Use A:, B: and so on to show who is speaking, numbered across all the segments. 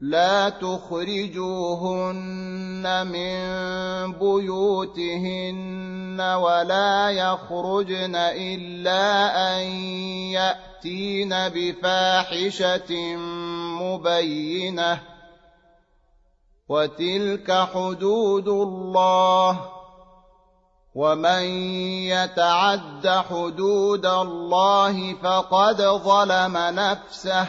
A: لا تخرجوهن من بيوتهن ولا يخرجن الا ان ياتين بفاحشه مبينه وتلك حدود الله ومن يتعد حدود الله فقد ظلم نفسه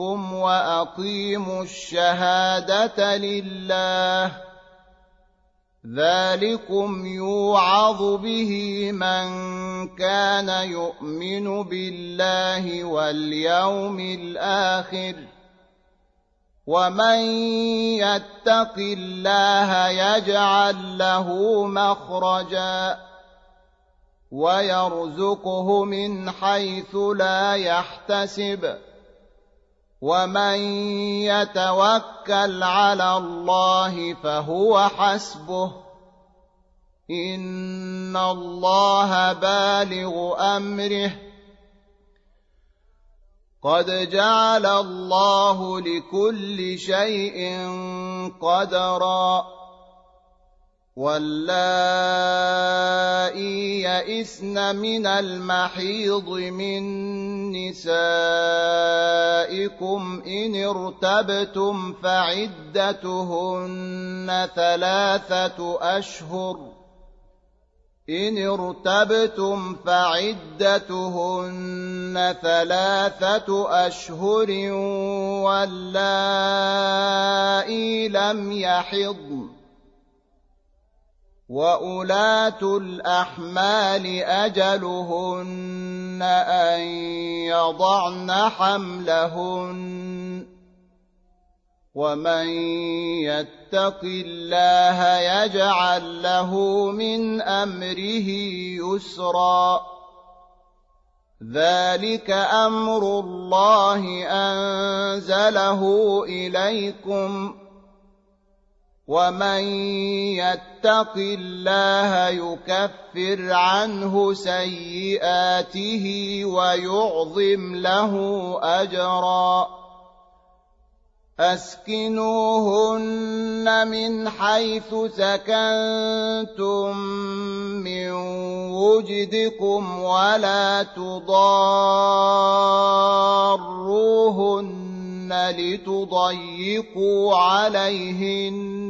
A: منكم واقيموا الشهاده لله ذلكم يوعظ به من كان يؤمن بالله واليوم الاخر ومن يتق الله يجعل له مخرجا ويرزقه من حيث لا يحتسب ومن يتوكل على الله فهو حسبه ان الله بالغ امره قد جعل الله لكل شيء قدرا واللائي يئسن من المحيض من نسائكم إن ارتبتم فعدتهن ثلاثة أشهر إن ارتبتم فعدتهن ثلاثة أشهر واللائي لم يحضن وَأُولَاتُ الْأَحْمَالِ أَجَلُهُنَّ أن يضعن حملهن ومن يتق الله يجعل له من أمره يسرا ذلك أمر الله أنزله إليكم ۖ ومن يتق الله يكفر عنه سيئاته ويعظم له اجرا اسكنوهن من حيث سكنتم من وجدكم ولا تضاروهن لتضيقوا عليهن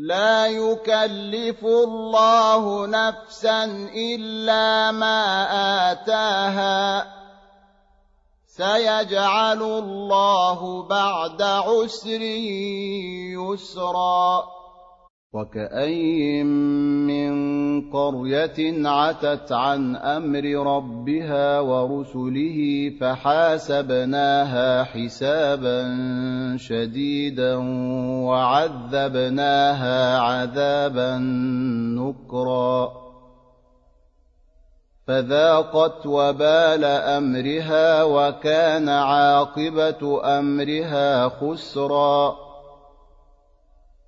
A: لا يكلف الله نفسا الا ما اتاها سيجعل الله بعد عسر يسرا وَكَأَيِّن مِّن قَرْيَةٍ عَتَتْ عَنْ أَمْرِ رَبِّهَا وَرُسُلِهِ فَحَاسَبْنَاهَا حِسَابًا شَدِيدًا وَعَذَّبْنَاهَا عَذَابًا نُّكْرًا فَذَاقَتْ وَبَالَ أَمْرِهَا وَكَانَ عَاقِبَةُ أَمْرِهَا خُسْرًا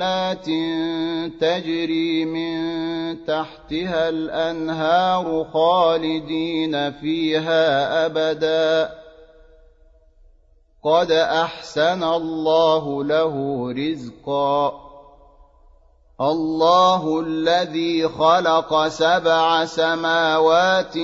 A: جنات تجري من تحتها الأنهار خالدين فيها أبدا قد أحسن الله له رزقا الله الذي خلق سبع سماوات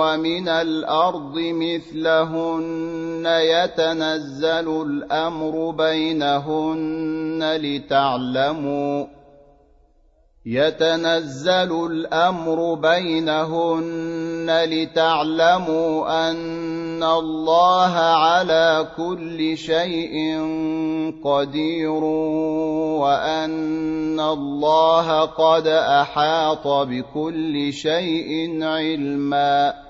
A: ومن الأرض مثلهن يتنزل الأمر بينهن لتعلموا يتنزل الأمر بينهن لتعلموا أن الله على كل شيء قدير وأن الله قد أحاط بكل شيء علمًا